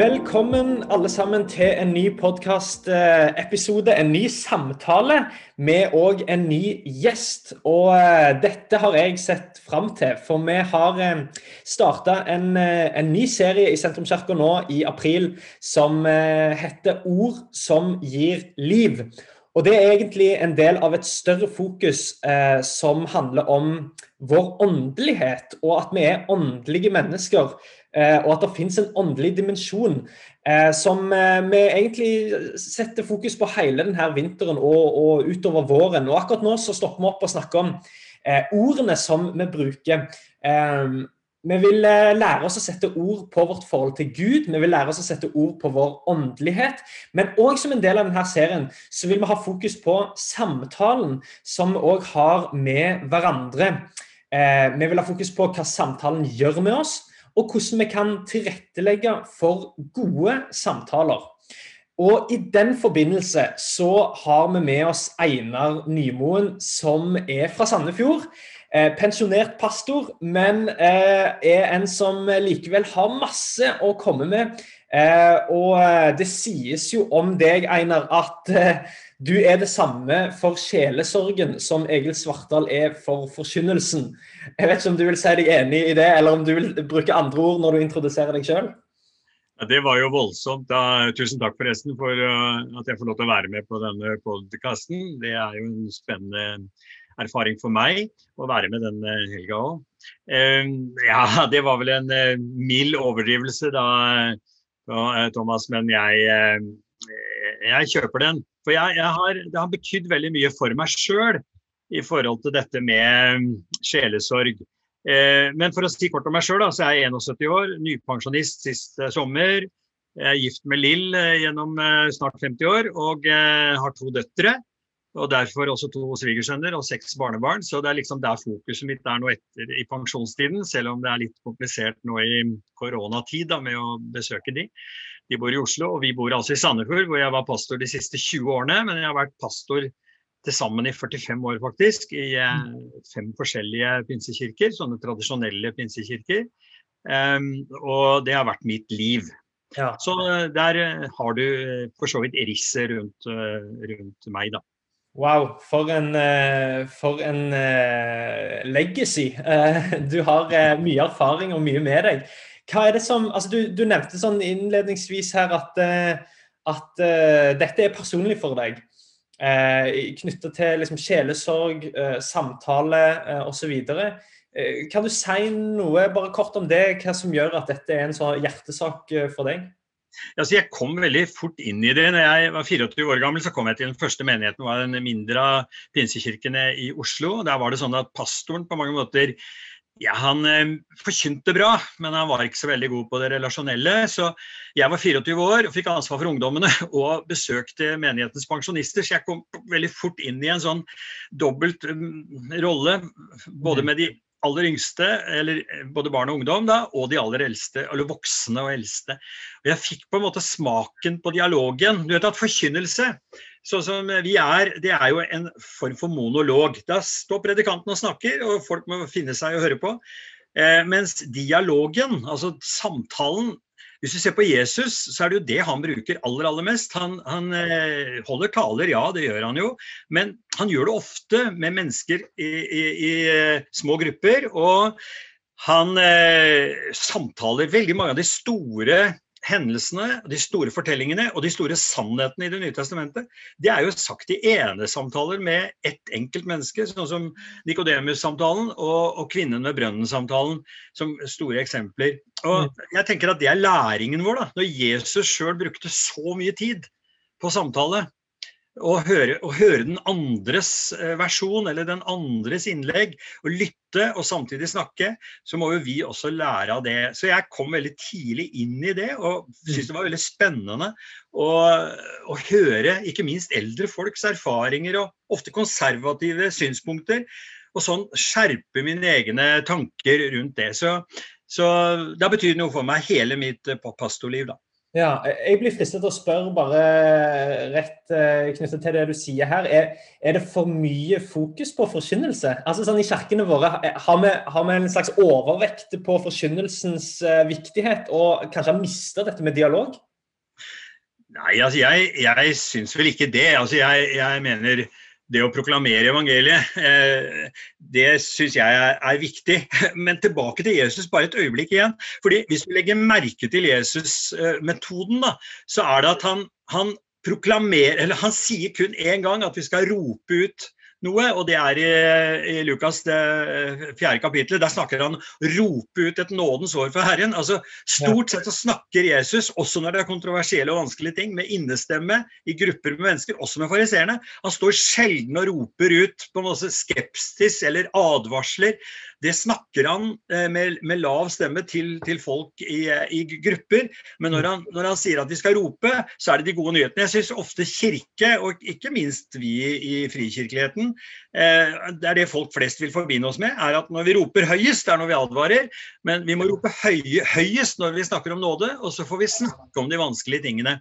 Velkommen alle sammen til en ny podkastepisode, en ny samtale med òg en ny gjest. Og eh, dette har jeg sett fram til, for vi har eh, starta en, eh, en, ny serie i Sentrumskirka nå i april som heter Ord som gir liv. Og det er egentlig en del av et større fokus eh, som handler om vår åndelighet, og at vi er åndelige mennesker. Eh, og at det finnes en åndelig dimensjon eh, som eh, vi egentlig setter fokus på hele denne vinteren og, og, utover våren. Og akkurat nå så stopper vi opp og snakker om ordene som vi bruker. Vi vil lære oss å sette ord på vårt forhold til Gud, vi vil lære oss å sette ord på vår åndelighet. Men òg som en del av denne serien så vil vi ha fokus på samtalen som vi òg har med hverandre. Vi vil ha fokus på hva samtalen gjør med oss, og hvordan vi kan tilrettelegge for gode samtaler. Og I den forbindelse så har vi med oss Einar Nymoen, som er fra Sandefjord. Eh, pensjonert pastor, men eh, er en som likevel har masse å komme med. Eh, og det sies jo om deg, Einar, at du er det samme for sjelesorgen som Egil Svartdal er for forkynnelsen. Jeg vet ikke om du vil si deg enig i det, eller om du vil bruke andre ord når du introduserer deg sjøl? Ja, det var jo voldsomt. Da, tusen takk forresten for uh, at jeg får lov til å være med på denne podkasten. Det er jo en spennende erfaring for meg å være med denne helga òg. Uh, ja, det var vel en uh, mild overdrivelse da, Thomas, men jeg, jeg, kjøper den. For jeg, jeg har, det har betydd veldig mye for meg sjøl i forhold til dette med sjelesorg. men for å si kort om meg sjøl, så er jeg 71 år, nypensjonist sist sommer. Jeg er gift med Lill gjennom snart 50 år og har to døtre. Og derfor også to svigersønner og seks barnebarn. Så det er liksom der fokuset mitt er nå etter i pensjonstiden, selv om det er litt komplisert nå i koronatid da, med å besøke de. De bor i Oslo, og vi bor altså i Sandefjord, hvor jeg var pastor de siste 20 årene. Men jeg har vært pastor til sammen i 45 år, faktisk, i eh, fem forskjellige pinsekirker. Sånne tradisjonelle pinsekirker. Um, og det har vært mitt liv. Ja. Så eh, der har du for så vidt risset rundt, rundt meg, da. Wow, for en, eh, for en legacy. Du har mye erfaring og mye med deg. Hva er det som, altså du, du nevnte sånn innledningsvis her at, at dette er personlig for deg. Uh, Knytta til liksom, sjelesorg, samtale uh, osv. kan du si noe bare kort om det, hva som gjør at dette er en sånn hjertesak for deg? Altså, jeg kom veldig fort inn i det. Når jeg var 24 år gammel, så kom jeg til den første menigheten. var den mindre pinsekirkene i Oslo. Der var det sånn at pastoren på mange måter ja, Han eh, forkynte bra, men han var ikke så veldig god på det relasjonelle. Så jeg var 24 år og fikk ansvar for ungdommene og besøkte menighetens pensjonister. Så jeg kom veldig fort inn i en sånn dobbelt um, rolle, både mm. med de aller yngste, eller eh, både barn og ungdom, da, og de aller eldste, eller voksne og eldste. Og jeg fikk på en måte smaken på dialogen. Du vet at Forkynnelse, sånn som vi er, det er jo en form for monolog. Da står predikanten og snakker, og folk må finne seg å høre på. Eh, mens dialogen, altså samtalen, hvis du ser på Jesus, så er det jo det han bruker aller aller mest. Han, han eh, holder taler, ja, det gjør han jo. Men han gjør det ofte med mennesker i, i, i eh, små grupper. Og han eh, samtaler veldig mange av de store hendelsene, de store fortellingene og de store sannhetene i Det nye testamentet, det er jo sagt i enesamtaler med ett enkelt menneske, sånn som Nikodemus-samtalen og, og, kvinnen ved brønnen-samtalen som store eksempler. Og mm. jeg tenker at Det er læringen vår. da, Når Jesus sjøl brukte så mye tid på samtale, å høre, å høre, den andres eh, versjon eller den andres innlegg, og lytte og samtidig snakke, så må jo vi også lære av det. Så jeg kom veldig tidlig inn i det og syntes det var veldig spennende å, å, høre ikke minst eldre folks erfaringer og ofte konservative synspunkter. og sånn skjerpe mine egne tanker rundt det. Så, så det har betydd noe for meg hele mitt pastorliv. da. Ja, jeg blir fristet til å spørre bare rett eh, knyttet til det du sier her. Er, er, det for mye fokus på forkynnelse? Altså sånn I kirkene våre har vi, har vi en slags overvekt på forkynnelsens eh, viktighet og kanskje har mista dette med dialog? Nei, altså jeg, jeg syns vel ikke det. Altså jeg, jeg mener det å proklamere evangeliet, eh, det syns jeg er, viktig. Men tilbake til Jesus bare et øyeblikk igjen. fordi Hvis vi legger merke til Jesus-metoden, så er det at han, han eller han sier kun én gang at vi skal rope ut noe, og det er i, i Lukas det fjerde kapittelet. Der snakker han rope ut et nådens år for Herren. Altså, Stort sett så snakker Jesus, også når det er kontroversielle og vanskelige ting, med innestemme i grupper med mennesker, også med fariseerne. Han står sjelden og roper ut på måte skepsis eller advarsler det snakker han eh, med, med lav stemme til, til folk i, i, grupper. Men når han, når han, sier at vi skal rope, så er det de gode nyhetene. Jeg syns ofte kirke, og ikke minst vi i frikirkeligheten, eh, det er det folk flest vil forbinde oss med, er at når vi roper høyest, det er når vi advarer. Men vi må rope høy, høyest når vi snakker om nåde, og så får vi snakke om de vanskelige tingene.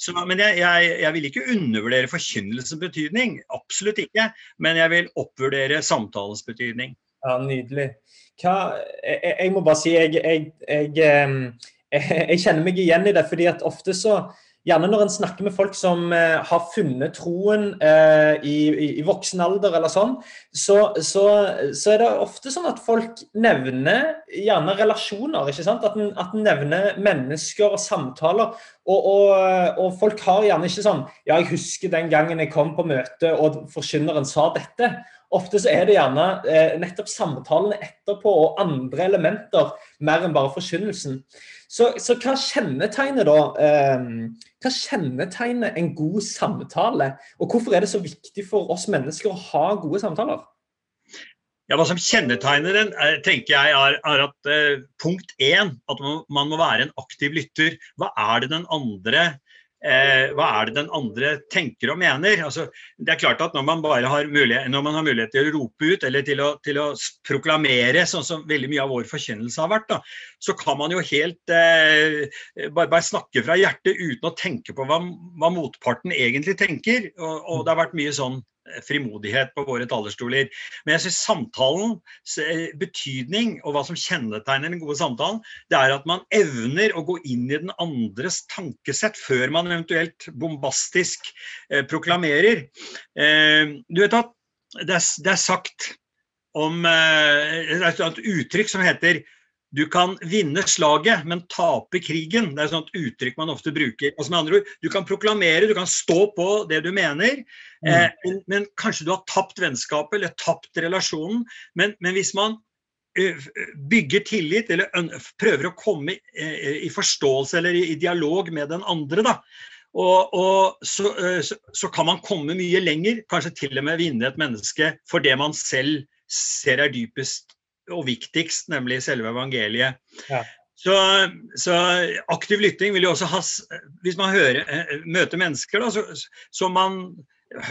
Så, men jeg, jeg, jeg, vil ikke undervurdere forkynnelsens betydning, absolutt ikke. Men jeg vil oppvurdere samtalens betydning. Ja, Nydelig. Hva, jeg, jeg, må bare si jeg, jeg, kjenner meg igjen i det. fordi at ofte så Gjerne når en snakker med folk som eh, har funnet troen eh, i, i, i, voksen alder, eller sånn, så, så, så, er det ofte sånn at folk nevner gjerne relasjoner. ikke sant? At en, at en nevner mennesker og samtaler. Og, og, og, folk har gjerne ikke sånn Ja, jeg husker den gangen jeg kom på møte og forkynneren sa dette. Ofte så er det gjerne eh, nettopp samtalene etterpå og andre elementer mer enn bare forkynnelsen. Så, så, hva kjennetegner da eh, Hva kjennetegner en god samtale? Og hvorfor er det så viktig for oss mennesker å ha gode samtaler? Ja, Hva som kjennetegner den, er, tenker jeg er, er at eh, punkt én at man, må være en aktiv lytter. Hva er det den andre eh, det den andre tenker og mener. Altså, det er klart at Når man bare har mulighet, har mulighet til å rope ut eller til å, til å proklamere, sånn som veldig mye av vår forkynnelse har vært, da, så kan man jo helt eh, bare, bare, snakke fra hjertet uten å tenke på hva, hva motparten egentlig tenker. Og, og, det har vært mye sånn frimodighet på våre talerstoler. Men jeg syns samtalens eh, betydning og hva som kjennetegner den gode samtalen, det er at man evner å gå inn i den andres tankesett før man eventuelt bombastisk eh, proklamerer. Eh, du vet at det er, det er sagt om eh, et uttrykk som heter du kan vinne slaget, men tape krigen. Det er et uttrykk man ofte bruker. Altså med andre ord, Du kan proklamere, du kan stå på det du mener, mm. eh, men, men, kanskje du har tapt vennskapet eller tapt relasjonen. Men, men hvis man bygger tillit eller prøver å komme i, i forståelse eller i, i, dialog med den andre, da, og, og så, så, så, kan man komme mye lenger, kanskje til og med vinne et menneske for det man selv ser er dypest og viktigst, nemlig selve evangeliet. Ja. Så, så, aktiv lytting vil jo også ha Hvis man hører, eh, møter mennesker da, så, som man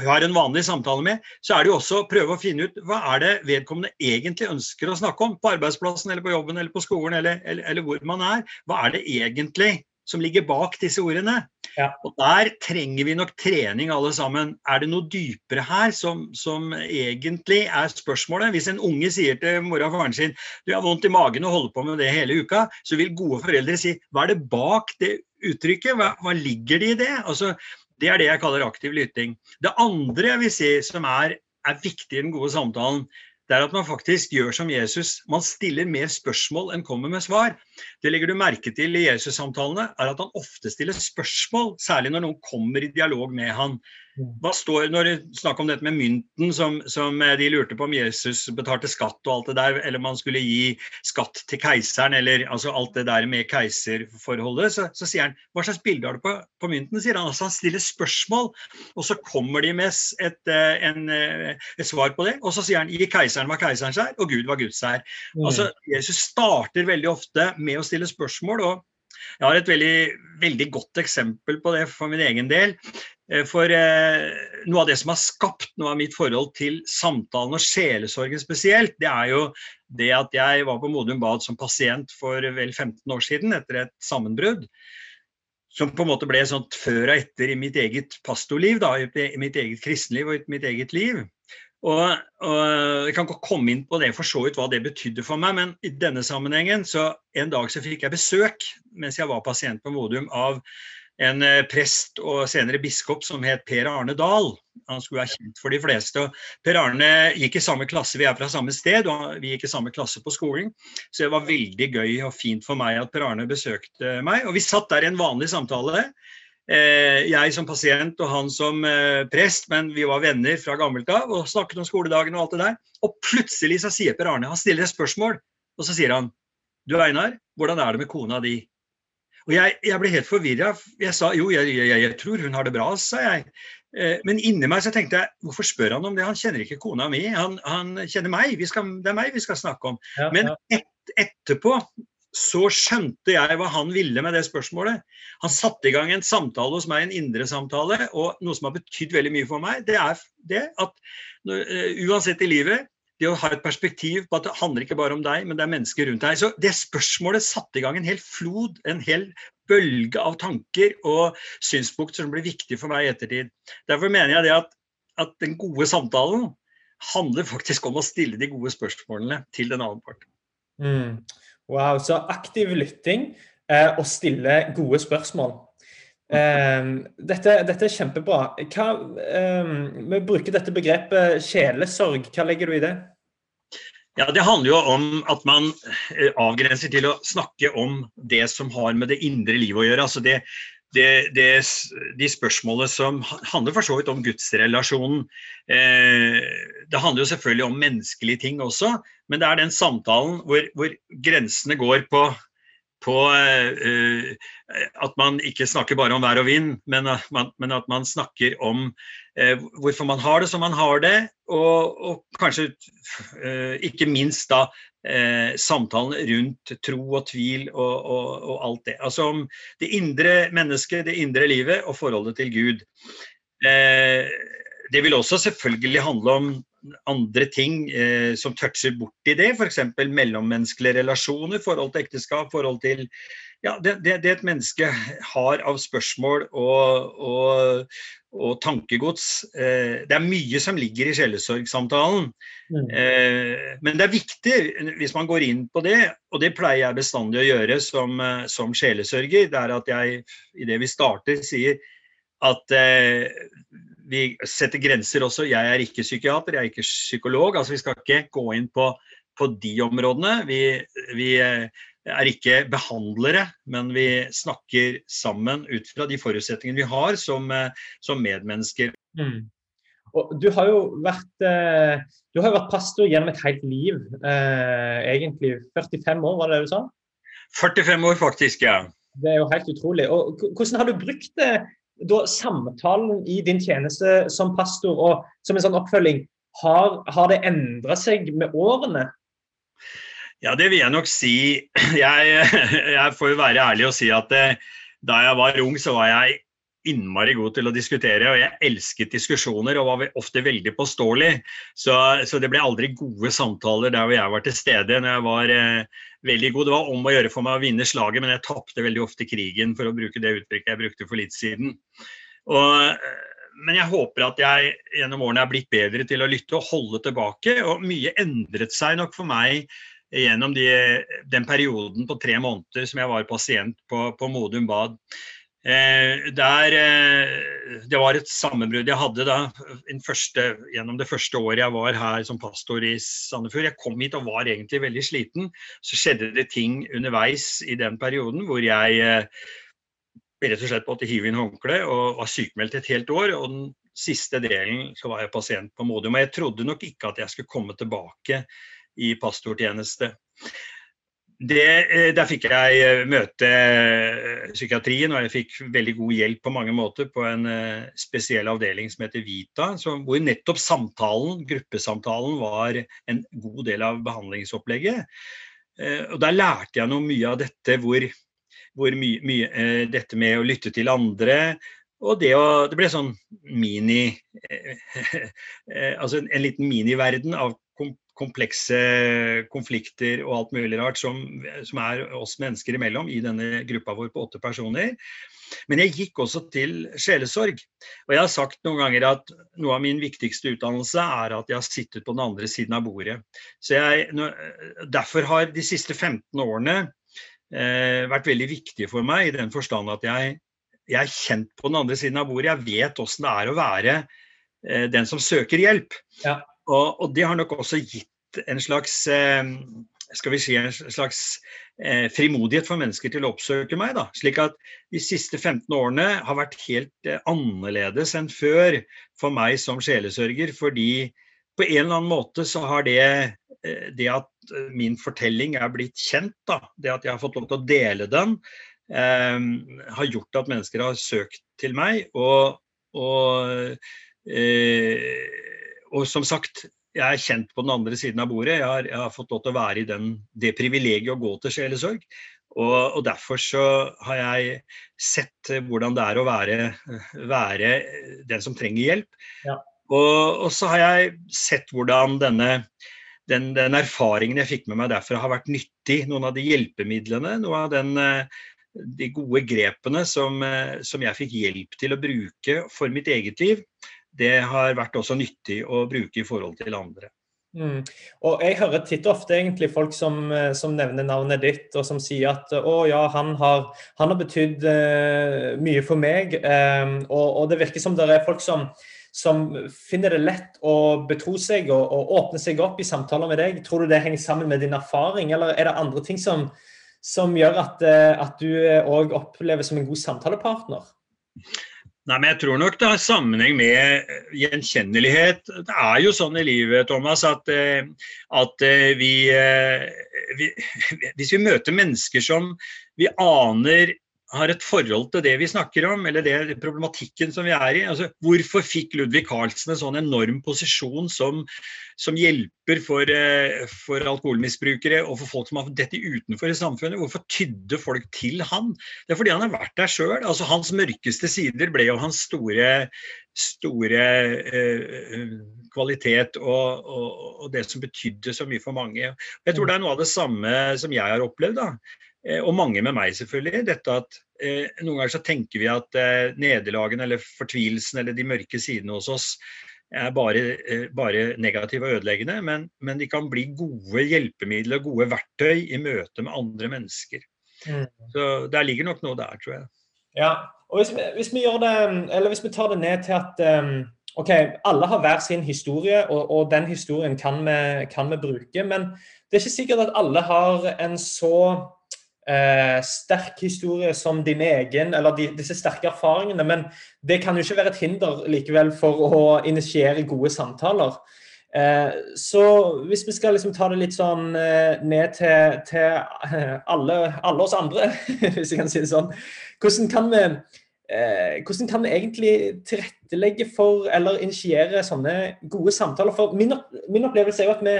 har en vanlig samtale med, så er det jo også å prøve å finne ut hva er det vedkommende egentlig ønsker å snakke om på arbeidsplassen eller på jobben eller på skolen eller, eller, eller hvor man er. Hva er det egentlig som ligger bak disse ordene. Ja. Og Der trenger vi nok trening alle sammen. Er det noe dypere her som, som, egentlig er spørsmålet? Hvis en unge sier til mora og faren sin du har vondt i magen og holder på med det hele uka, så vil gode foreldre si hva er det bak det uttrykket? Hva, hva ligger det i det? Altså, det er det jeg kaller aktiv lytting. Det andre jeg vil si som er, er viktig i den gode samtalen, det er at man faktisk gjør som Jesus. Man stiller mer spørsmål enn kommer med svar. Det legger du merke til i Jesus-samtalene, er at han ofte stiller spørsmål, særlig når noen kommer i dialog med han. Hva står når det snakk om dette med mynten som, som, eh, de lurte på om Jesus betalte skatt og alt det der, eller om han skulle gi skatt til keiseren, eller altså alt det der med keiserforholdet, så, så sier han hva slags bilde har du på, på, mynten? sier Han altså han stiller spørsmål, og så kommer de med et, eh, en, eh, et svar på det. Og så sier han gi keiseren hva keiserens er, og Gud hva Guds er. Altså Jesus starter veldig ofte med å stille spørsmål. og jeg har et veldig, veldig, godt eksempel på det for min egen del. Eh, for eh, noe av det som har skapt noe av mitt forhold til samtalen og sjelesorgen spesielt, det er jo det at jeg var på Modum Bad som pasient for vel 15 år siden etter et sammenbrudd. Som på en måte ble sånt før og etter i mitt eget pastorliv, da, i mitt eget kristenliv og i mitt eget liv. Og, og, Jeg kan ikke komme inn på det for så vidt hva det betydde for meg, men i denne sammenhengen så en dag så fikk jeg besøk mens jeg var pasient på Modum av en eh, prest og senere biskop som het Per Arne Dahl. Han skulle være kjent for de fleste. Per Arne gikk i samme klasse, vi er fra samme sted, og vi gikk i samme klasse på skolen. Så det var veldig gøy og fint for meg at Per Arne besøkte meg. Og vi satt der i en vanlig samtale. Eh, jeg som pasient og han som eh, prest, men vi var venner fra gammelt av og snakket om skoledagen og alt det der. Og plutselig så sier Per Arne, han stiller et spørsmål, og så sier han Du Einar, hvordan er det med kona di? Og jeg, jeg ble helt forvirra. Jeg sa jo, jeg, jeg, jeg, tror hun har det bra, sa jeg. Eh, men inni meg så tenkte jeg hvorfor spør han om det? Han kjenner ikke kona mi, han, han kjenner meg. Skal, det er meg vi skal snakke om. Ja, men et, etterpå så skjønte jeg hva han ville med det spørsmålet. Han satte i gang en samtale hos meg, en indre samtale, og noe som har betydd veldig mye for meg, det er det at uh, uansett i livet det å ha et perspektiv på at det handler ikke bare om deg, men det er mennesker rundt deg. Så det spørsmålet satte i gang en hel flod, en hel bølge av tanker og synspunkter som blir viktig for meg i ettertid. Derfor mener jeg det at, at den gode samtalen handler faktisk om å stille de gode spørsmålene til den andre parten. Mm. Wow, så aktiv lytting eh, og stille gode spørsmål. Um, dette, dette, er kjempebra. Hva, um, vi bruker dette begrepet sjelesorg. Hva legger du i det? Ja, Det handler jo om at man eh, avgrenser til å snakke om det som har med det indre livet å gjøre. altså det, det, det, de spørsmålene som handler for så vidt om gudsrelasjonen. Eh, det handler jo selvfølgelig om menneskelige ting også, men det er den samtalen hvor, hvor grensene går på på uh, at man ikke snakker bare om vær og vind, men at man, men at man snakker om uh, hvorfor man har det som man har det, og, og kanskje uh, ikke minst da samtalen rundt tro og tvil og, og, og, alt det. Altså om det indre mennesket, det indre livet og forholdet til Gud. det vil også selvfølgelig handle om andre ting eh, som toucher borti det, f.eks. mellommenneskelige relasjoner, forhold til ekteskap, forhold til ja, det, det, det, et menneske har av spørsmål og, og, og tankegods. Eh, det er mye som ligger i sjelesorgsamtalen. Mm. Eh, men det er viktig hvis man går inn på det, og det pleier jeg bestandig å gjøre som, eh, som sjelesørger, det er at jeg idet vi starter sier at eh, vi setter grenser også. Jeg er ikke psykiater, jeg er ikke psykolog. altså Vi skal ikke gå inn på, på de områdene. Vi, vi, eh, er ikke behandlere, men vi snakker sammen ut fra de forutsetningene vi har som, eh, som medmennesker. Mm. Du har jo vært, eh, du har vært pastor gjennom et helt liv, eh, egentlig. 45 år, var det det du sa? 45 år, faktisk, ja. Det er jo helt utrolig. Og Hvordan har du brukt det da samtalen i din tjeneste som pastor og som en sånn oppfølging, har, har det endra seg med årene? Ja, det vil jeg nok si. Jeg, jeg får jo være ærlig og si at det, eh, da jeg var ung, så var jeg innmari god til å diskutere, og jeg elsket diskusjoner og var ofte veldig påståelig. Så, så det ble aldri gode samtaler der hvor jeg var til stede når jeg var eh, veldig god. Det var om å gjøre for meg å vinne slaget, men jeg tapte veldig ofte krigen, for å bruke det uttrykket jeg brukte for litt siden. Og, men jeg håper at jeg gjennom årene er blitt bedre til å lytte og holde tilbake. Og mye endret seg nok for meg gjennom de, den perioden på tre måneder som jeg var pasient på, på Modum Bad. Eh, der, eh, det var et sammenbrudd jeg hadde da, første, gjennom det første året jeg var her som pastor i Sandefjord. Jeg kom hit og var egentlig veldig sliten. Så skjedde det ting underveis i den perioden hvor jeg eh, rett og slett måtte hive inn håndkle og var sykemeldt et helt år. og den siste delen så var jeg pasient på Modium. Og jeg trodde nok ikke at jeg skulle komme tilbake i pastortjeneste det, eh, der fikk jeg eh, møte eh, psykiatrien, og jeg fikk veldig god hjelp på mange måter på en spesiell avdeling som heter Vita, hvor nettopp samtalen, gruppesamtalen, var en god del av behandlingsopplegget. Og Der lærte jeg noe mye av dette, hvor, hvor mye, mye, dette med å lytte til andre, og det, å, det ble sånn mini Altså en, en liten miniverden av komplekse konflikter og alt mulig rart som, som, er oss mennesker imellom i denne gruppa vår på åtte personer. Men jeg gikk også til sjelesorg. Og jeg har sagt noen ganger at noe av min viktigste utdannelse er at jeg har sittet på den andre siden av bordet. Så jeg, derfor har de siste 15 årene eh, vært veldig viktige for meg i den forstand at jeg, jeg, er kjent på den andre siden av bordet. Jeg vet åssen det er å være eh, den som søker hjelp. Ja. Og, og, det har nok også gitt en slags eh, skal vi si, en slags eh, frimodighet for mennesker til å oppsøke meg. Da. Slik at de siste 15 årene har vært helt eh, annerledes enn før for meg som sjelesørger. Fordi på en eller annen måte så har det, det at min fortelling er blitt kjent, da, det at jeg har fått lov til å dele den, eh, har gjort at mennesker har søkt til meg. Og, og eh, og som sagt, jeg er kjent på den andre siden av bordet. Jeg har, jeg har fått lov til å være i den, det privilegiet å gå til sjelesorg. Og, og, derfor så har jeg sett hvordan det er å være, være den som trenger hjelp. Ja. Og, og, så har jeg sett hvordan denne den, den, erfaringen jeg fikk med meg derfra har vært nyttig. Noen av de hjelpemidlene, noen av den, de gode grepene som, som jeg fikk hjelp til å bruke for mitt eget liv det har vært også nyttig å bruke i forhold til andre. Mm. Og Jeg hører titt og ofte egentlig folk som, eh, som, nevner navnet ditt, og som sier at å ja, han har, han har betydd uh, mye for meg. Um, og, og, det virker som det er folk som, som finner det lett å betro seg og, og, åpne seg opp i samtaler med deg. Tror du det henger sammen med din erfaring, eller er det andre ting som, som gjør at, at du òg opplever som en god samtalepartner? Nei, men Jeg tror nok det har sammenheng med gjenkjennelighet. Det er jo sånn i livet Thomas, at, eh, at eh, vi, eh, vi, Hvis vi møter mennesker som vi aner har et forhold til det vi snakker om, eller det problematikken som vi er i. Altså, hvorfor fikk Ludvig Carlsen en sånn enorm posisjon som, som hjelper for, eh, for, alkoholmisbrukere og for folk som har dette utenfor i samfunnet? Hvorfor tydde folk til han? Det er fordi han har vært der sjøl. Altså, hans mørkeste sider ble jo hans store, store eh, kvalitet og, og, og, det som betydde så mye for mange. Jeg tror det er noe av det samme som jeg har opplevd. da Eh, og mange med meg, selvfølgelig. Dette at eh, Noen ganger så tenker vi at eh, nederlagene eller fortvilelsen eller de mørke sidene hos oss er bare, eh, bare negative og ødeleggende, men, men, de kan bli gode hjelpemidler og gode verktøy i møte med andre mennesker. Mm. Så der ligger nok noe der, tror jeg. Ja, og hvis vi, hvis vi, gjør det, eller hvis vi tar det ned til at um, ok, alle har hver sin historie, og, og den historien kan vi, kan vi bruke, men det er ikke sikkert at alle har en så eh, sterk historie som din egen, eller de, disse sterke erfaringene. Men det kan jo ikke være et hinder likevel for å initiere gode samtaler. Eh, så hvis vi skal liksom ta det litt sånn eh, ned til, til eh, alle, alle, oss andre, hvis jeg kan si det sånn. Hvordan kan vi Eh, hvordan kan vi egentlig tilrettelegge for eller initiere sånne gode samtaler? For min, min opplevelse er jo at vi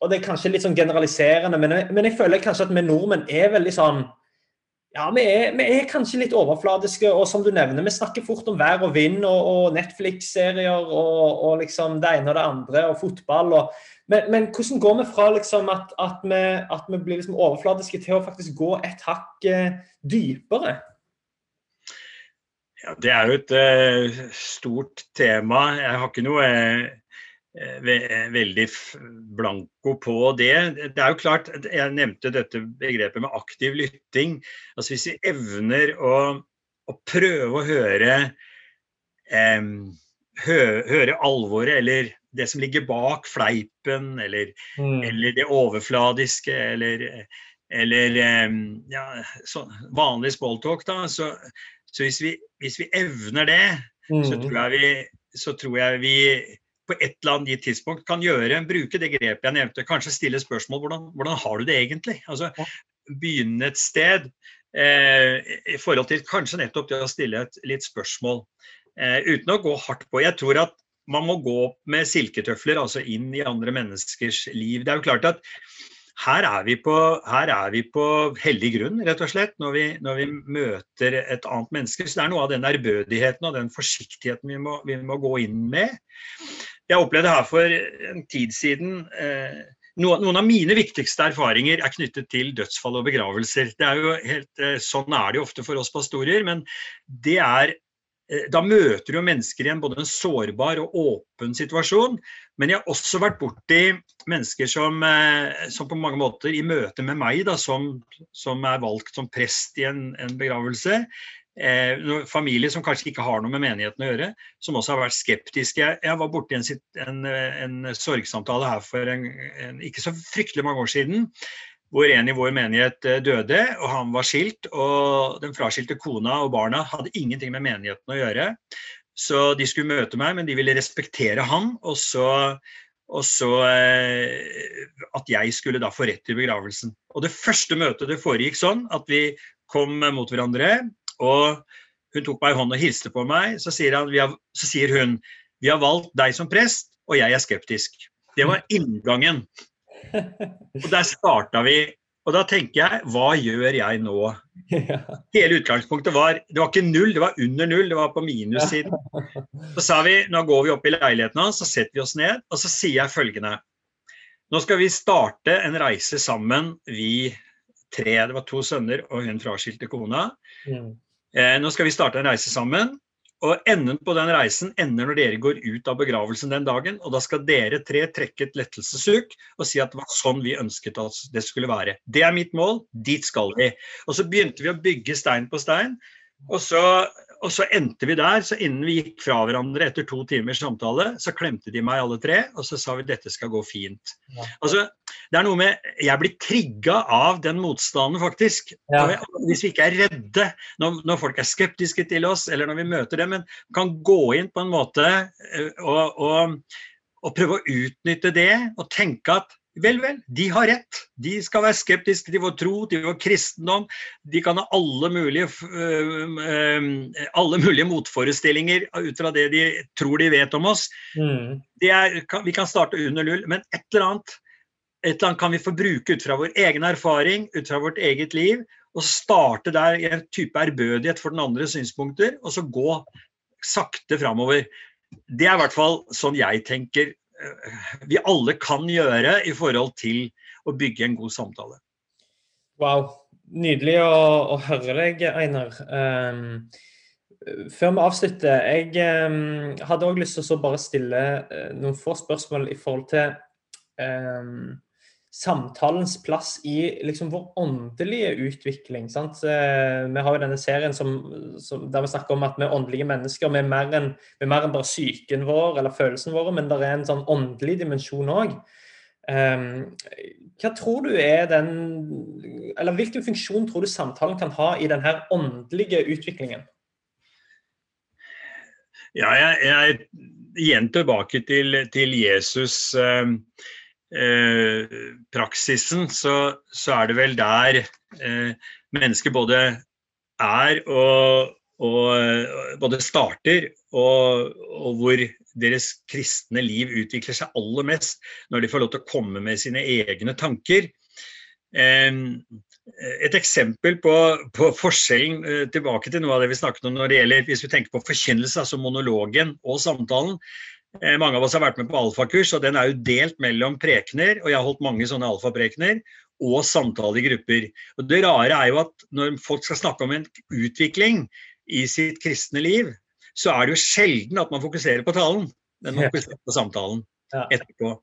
og det er kanskje litt sånn generaliserende, men jeg, men jeg føler kanskje at vi nordmenn er veldig sånn ja, vi er, vi er, kanskje litt overfladiske, og som du nevner, vi snakker fort om vær og vind og, og Netflix-serier og, og, liksom det ene og det andre, og fotball. Og, men, men, hvordan går vi fra liksom at, at, vi, at vi, blir liksom overfladiske til å faktisk gå et hakk eh, dypere? Ja, Det er jo et uh, stort tema. Jeg har ikke noe Eh, veldig blanko på det. Det er jo klart, Jeg nevnte dette begrepet med aktiv lytting. Altså Hvis vi evner å, å prøve å høre, eh, hø, høre alvoret eller det som ligger bak fleipen, eller, mm. eller det overfladiske, eller, eller ja, vanlig smalltalk, da. Så, så hvis, vi, hvis, vi, evner det, mm. så, tror jeg vi, så tror jeg vi på et eller annet tidspunkt kan gjøre, bruke det grepet jeg nevnte. Kanskje stille spørsmål hvordan, hvordan har du det egentlig? Altså, Begynne et sted eh, i forhold til kanskje nettopp det å stille et litt spørsmål. Eh, uten å gå hardt på. Jeg tror at man må gå med silketøfler altså inn i andre menneskers liv. Det er jo klart at her er vi på, er vi på hellig grunn, rett og slett, når vi, når vi, møter et annet menneske. Så det er noe av den ærbødigheten og den forsiktigheten vi må, vi må gå inn med. Jeg opplevde her for en tid siden eh, noen, av mine viktigste erfaringer er knyttet til dødsfall og begravelser. Er helt, eh, sånn er det jo ofte for oss pastorer, men er eh, da møter du mennesker i en både en sårbar og åpen situasjon. Men jeg har også vært borti mennesker som, som på mange måter i møte med meg, da, som, som er valgt som prest i en, en begravelse, eh, familier som kanskje ikke har noe med menigheten å gjøre, som også har vært skeptiske. Jeg, jeg var borti en, en, en, sorgsamtale her for en, en, ikke så fryktelig mange år siden. Hvor en i vår menighet eh, døde, og han var skilt. Og den fraskilte kona og barna hadde ingenting med menigheten å gjøre. Så de skulle møte meg, men de ville respektere han. Og så, og så eh, at jeg skulle da få rett til begravelsen. Og det første møtet det foregikk sånn at vi kom mot hverandre. Og hun tok meg i hånden og hilste på meg. Så sier, han, har, så sier hun vi har valgt deg som prest, og jeg er skeptisk. Det var inngangen. Og der starta vi. Og da tenker jeg, hva gjør jeg nå? Hele utgangspunktet var Det var ikke null, det var under null, det var på minussiden. Så sa vi nå går vi opp i leiligheten hans, så setter vi oss ned, og så sier jeg følgende. Nå skal vi starte en reise sammen, vi tre. Det var to sønner og hun fraskilte kona. Eh, nå skal vi starte en reise sammen. Og enden på den reisen ender når dere går ut av begravelsen den dagen. Og da skal dere tre trekke et lettelsessuk og si at det var sånn vi ønsket at det skulle være. Det er mitt mål, dit skal vi. Og så begynte vi å bygge stein på stein. Og så og så endte vi der. Så innen vi gikk fra hverandre etter to timers samtale, så klemte de meg alle tre, og så sa vi dette skal gå fint. Ja. Altså, det er noe med Jeg blir trigga av den motstanden, faktisk. Ja. Hvis vi ikke er redde når, når, folk er skeptiske til oss, eller når vi møter dem, men kan gå inn på en måte eh, og, og, og prøve å utnytte det og tenke at Vel, vel, de har rett. De skal være skeptiske til vår tro, til vår kristendom. De kan ha alle mulige, alle mulige motforestillinger ut fra det de tror de vet om oss. Mm. Er, vi kan starte under null, men et eller, annet, et eller annet kan vi få bruke ut fra vår egen erfaring, ut fra vårt eget liv, og starte der i en type ærbødighet for den andre synspunkter, og så gå sakte framover. Det er i hvert fall sånn jeg tenker vi alle kan gjøre i forhold til å bygge en god samtale. Wow. Nydelig å, å høre deg, Einar. Um, før vi avslutter, jeg um, hadde òg lyst til å bare stille uh, noen få spørsmål i forhold til um, samtalens plass i liksom vår åndelige utvikling. Sant? Eh, vi har jo denne serien som, som, der vi snakker om at vi er åndelige mennesker. Vi er mer enn, en bare psyken vår eller følelsen vår, men det er en sånn åndelig dimensjon òg. Ehm, hva tror du er den Eller hvilken funksjon tror du samtalen kan ha i denne åndelige utviklingen? Ja, jeg, jeg igjen tilbake til, til Jesus. Eh, praksisen, så, så, er det vel der eh, mennesker både er og, og både starter, og, og, hvor deres kristne liv utvikler seg aller mest når de får lov til å komme med sine egne tanker. Eh, et eksempel på, på, forskjellen eh, tilbake til noe av det vi snakket om når det gjelder hvis vi tenker på forkynnelse, altså monologen og samtalen, Eh, mange av oss har vært med på alfakurs, og den er jo delt mellom prekener, og jeg har holdt mange sånne alfaprekener, og samtale i grupper. Og det rare er jo at når folk skal snakke om en utvikling i sitt kristne liv, så er det jo sjelden at man fokuserer på talen, men man fokuserer på samtalen etterpå.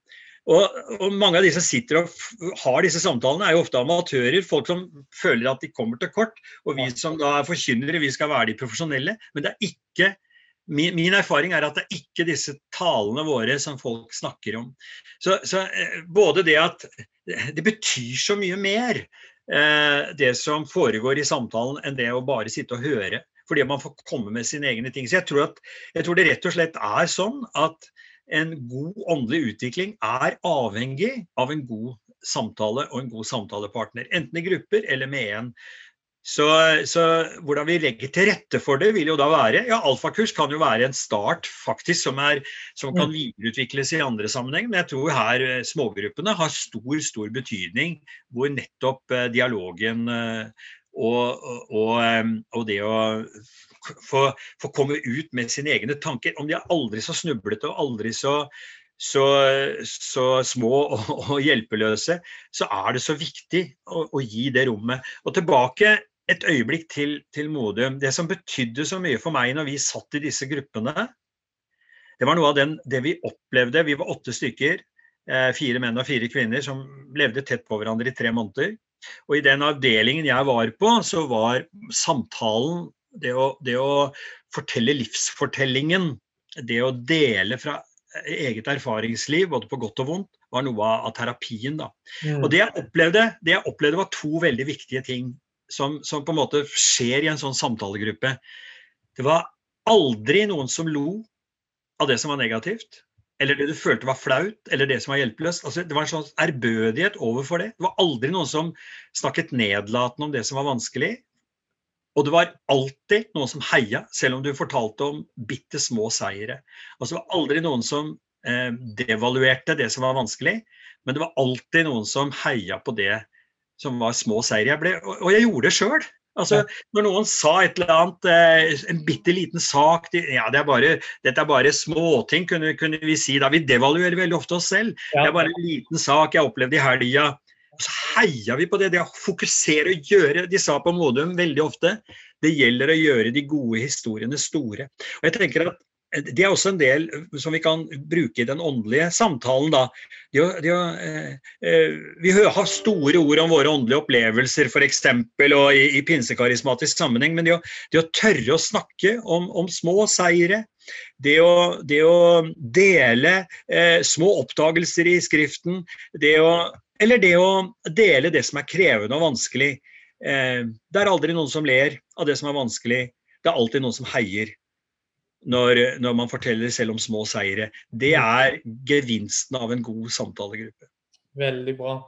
Og, og, mange av de som sitter og har disse samtalene, er jo ofte amatører. Folk som føler at de kommer til kort. Og vi som da er forkynnere, vi skal være de profesjonelle. Men det er ikke Min, min, erfaring er at det er ikke disse talene våre som folk snakker om. Så, så eh, både det at det betyr så mye mer, eh, det som foregår i samtalen, enn det å bare sitte og høre. Fordi man får komme med sine egne ting. Så jeg tror, at, jeg tror det rett og slett er sånn at en god åndelig utvikling er avhengig av en god samtale og en god samtalepartner. Enten i grupper eller med en Så, så, hvordan vi legger til rette for det, vil jo da være ja, Alfakurs kan jo være en start faktisk som, er, som kan mm. videreutvikles i andre sammenheng. Men jeg tror her eh, smågruppene har stor, stor betydning hvor nettopp eh, dialogen eh, og, og, og det å få, få, komme ut med sine egne tanker, om de er aldri så snublete og aldri så så, så, små og, og, hjelpeløse, så er det så viktig å, å, gi det rommet. Og tilbake et øyeblikk til, til Modum. Det som betydde så mye for meg når vi satt i disse gruppene, det var noe av den, det vi opplevde. Vi var åtte stykker, eh, fire menn og fire kvinner, som levde tett på hverandre i tre måneder. Og i den avdelingen jeg var på, så var samtalen, det å, det å fortelle livsfortellingen, det å dele fra eget erfaringsliv, både på godt og vondt, var noe av terapien. Da. Mm. Og det jeg, opplevde, det jeg opplevde var to veldig viktige ting som, som, på en måte skjer i en sånn samtalegruppe. Det var aldri noen som lo av det som var negativt, eller det du følte var flaut, eller det som var hjelpeløst. Altså, det var en sånn ærbødighet overfor det. Det var aldri noen som snakket nedlatende om det som var vanskelig. Og det var alltid noen som heia, selv om du fortalte om bitte små seire. Altså, det var aldri noen som eh, devaluerte det som var vanskelig, men det var alltid noen som heia på det som var små seier. Jeg ble, og jeg gjorde det sjøl. Altså, når noen sa et eller annet, eh, en bitte liten sak ja, det er bare, Dette er bare småting, kunne, kunne vi si. da Vi devaluerer veldig ofte oss selv. Det er bare en liten sak jeg opplevde i helga. Så heia vi på det. Det å fokusere og gjøre De sa på Modum veldig ofte det gjelder å gjøre de gode historiene store. Og jeg tenker at det er også en del som vi kan bruke i den åndelige samtalen. Da. De, de, eh, eh, vi har store ord om våre åndelige opplevelser f.eks. og i, i pinsekarismatisk sammenheng, men det å, å, tørre å snakke om, om små seire, det å, det å dele eh, små oppdagelser i Skriften, det å, eller det å dele det som er krevende og vanskelig. Eh, det er aldri noen som ler av det som er vanskelig, det er alltid noen som heier når, når, man forteller selv om små seire. Det er gevinsten av en god samtalegruppe. Veldig bra.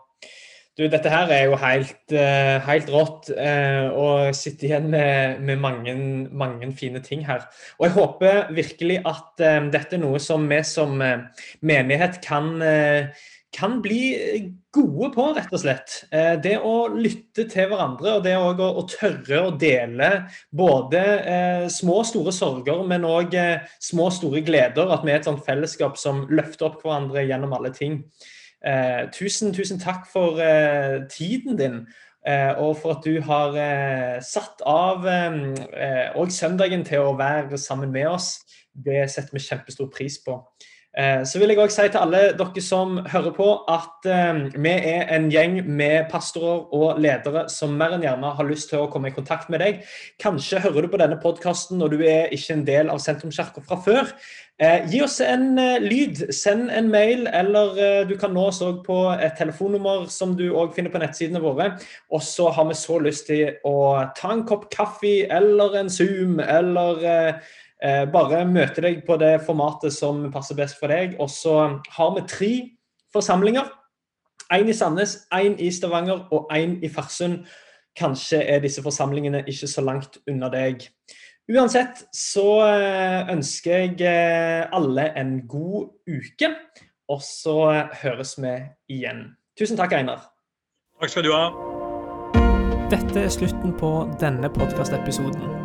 Du, dette her er jo helt, uh, helt rått, å sitte sitter igjen med, med mange, mange, fine ting her. Og jeg håper virkelig at uh, dette er noe som vi som menighet kan kan bli gode på, rett og slett. Eh, det å lytte til hverandre og det å, tørre å dele både eh, små og store sorger, men òg eh, små og store gleder. At vi er et sånt fellesskap som løfter opp hverandre gjennom alle ting. Eh, tusen, tusen takk for eh, tiden din. Eh, og for at du har satt av òg søndagen til å være sammen med oss. Det setter vi kjempestor pris på. Eh, så vil jeg også si til alle dere som hører på, at eh, vi er en gjeng med pastorer og ledere som mer enn gjerne har lyst til å komme i kontakt med deg. Kanskje hører du på denne podkasten og du er ikke en del av Sentrumskirka fra før. Eh, gi oss en lyd, send en mail, eller du kan nå oss òg på et telefonnummer som du òg finner på nettsidene våre. Og så har vi så lyst til å ta en kopp kaffe eller en Zoom eller bare møte deg på det formatet som passer best for deg. Og så har vi tre forsamlinger. Én i Sandnes, én i Stavanger og én i Farsund. Kanskje er disse forsamlingene ikke så langt unna deg. Uansett så eh, ønsker jeg eh, alle en god uke, og så høres vi igjen. Tusen takk, Einar. Takk skal du ha. Dette er slutten på denne podkastepisoden.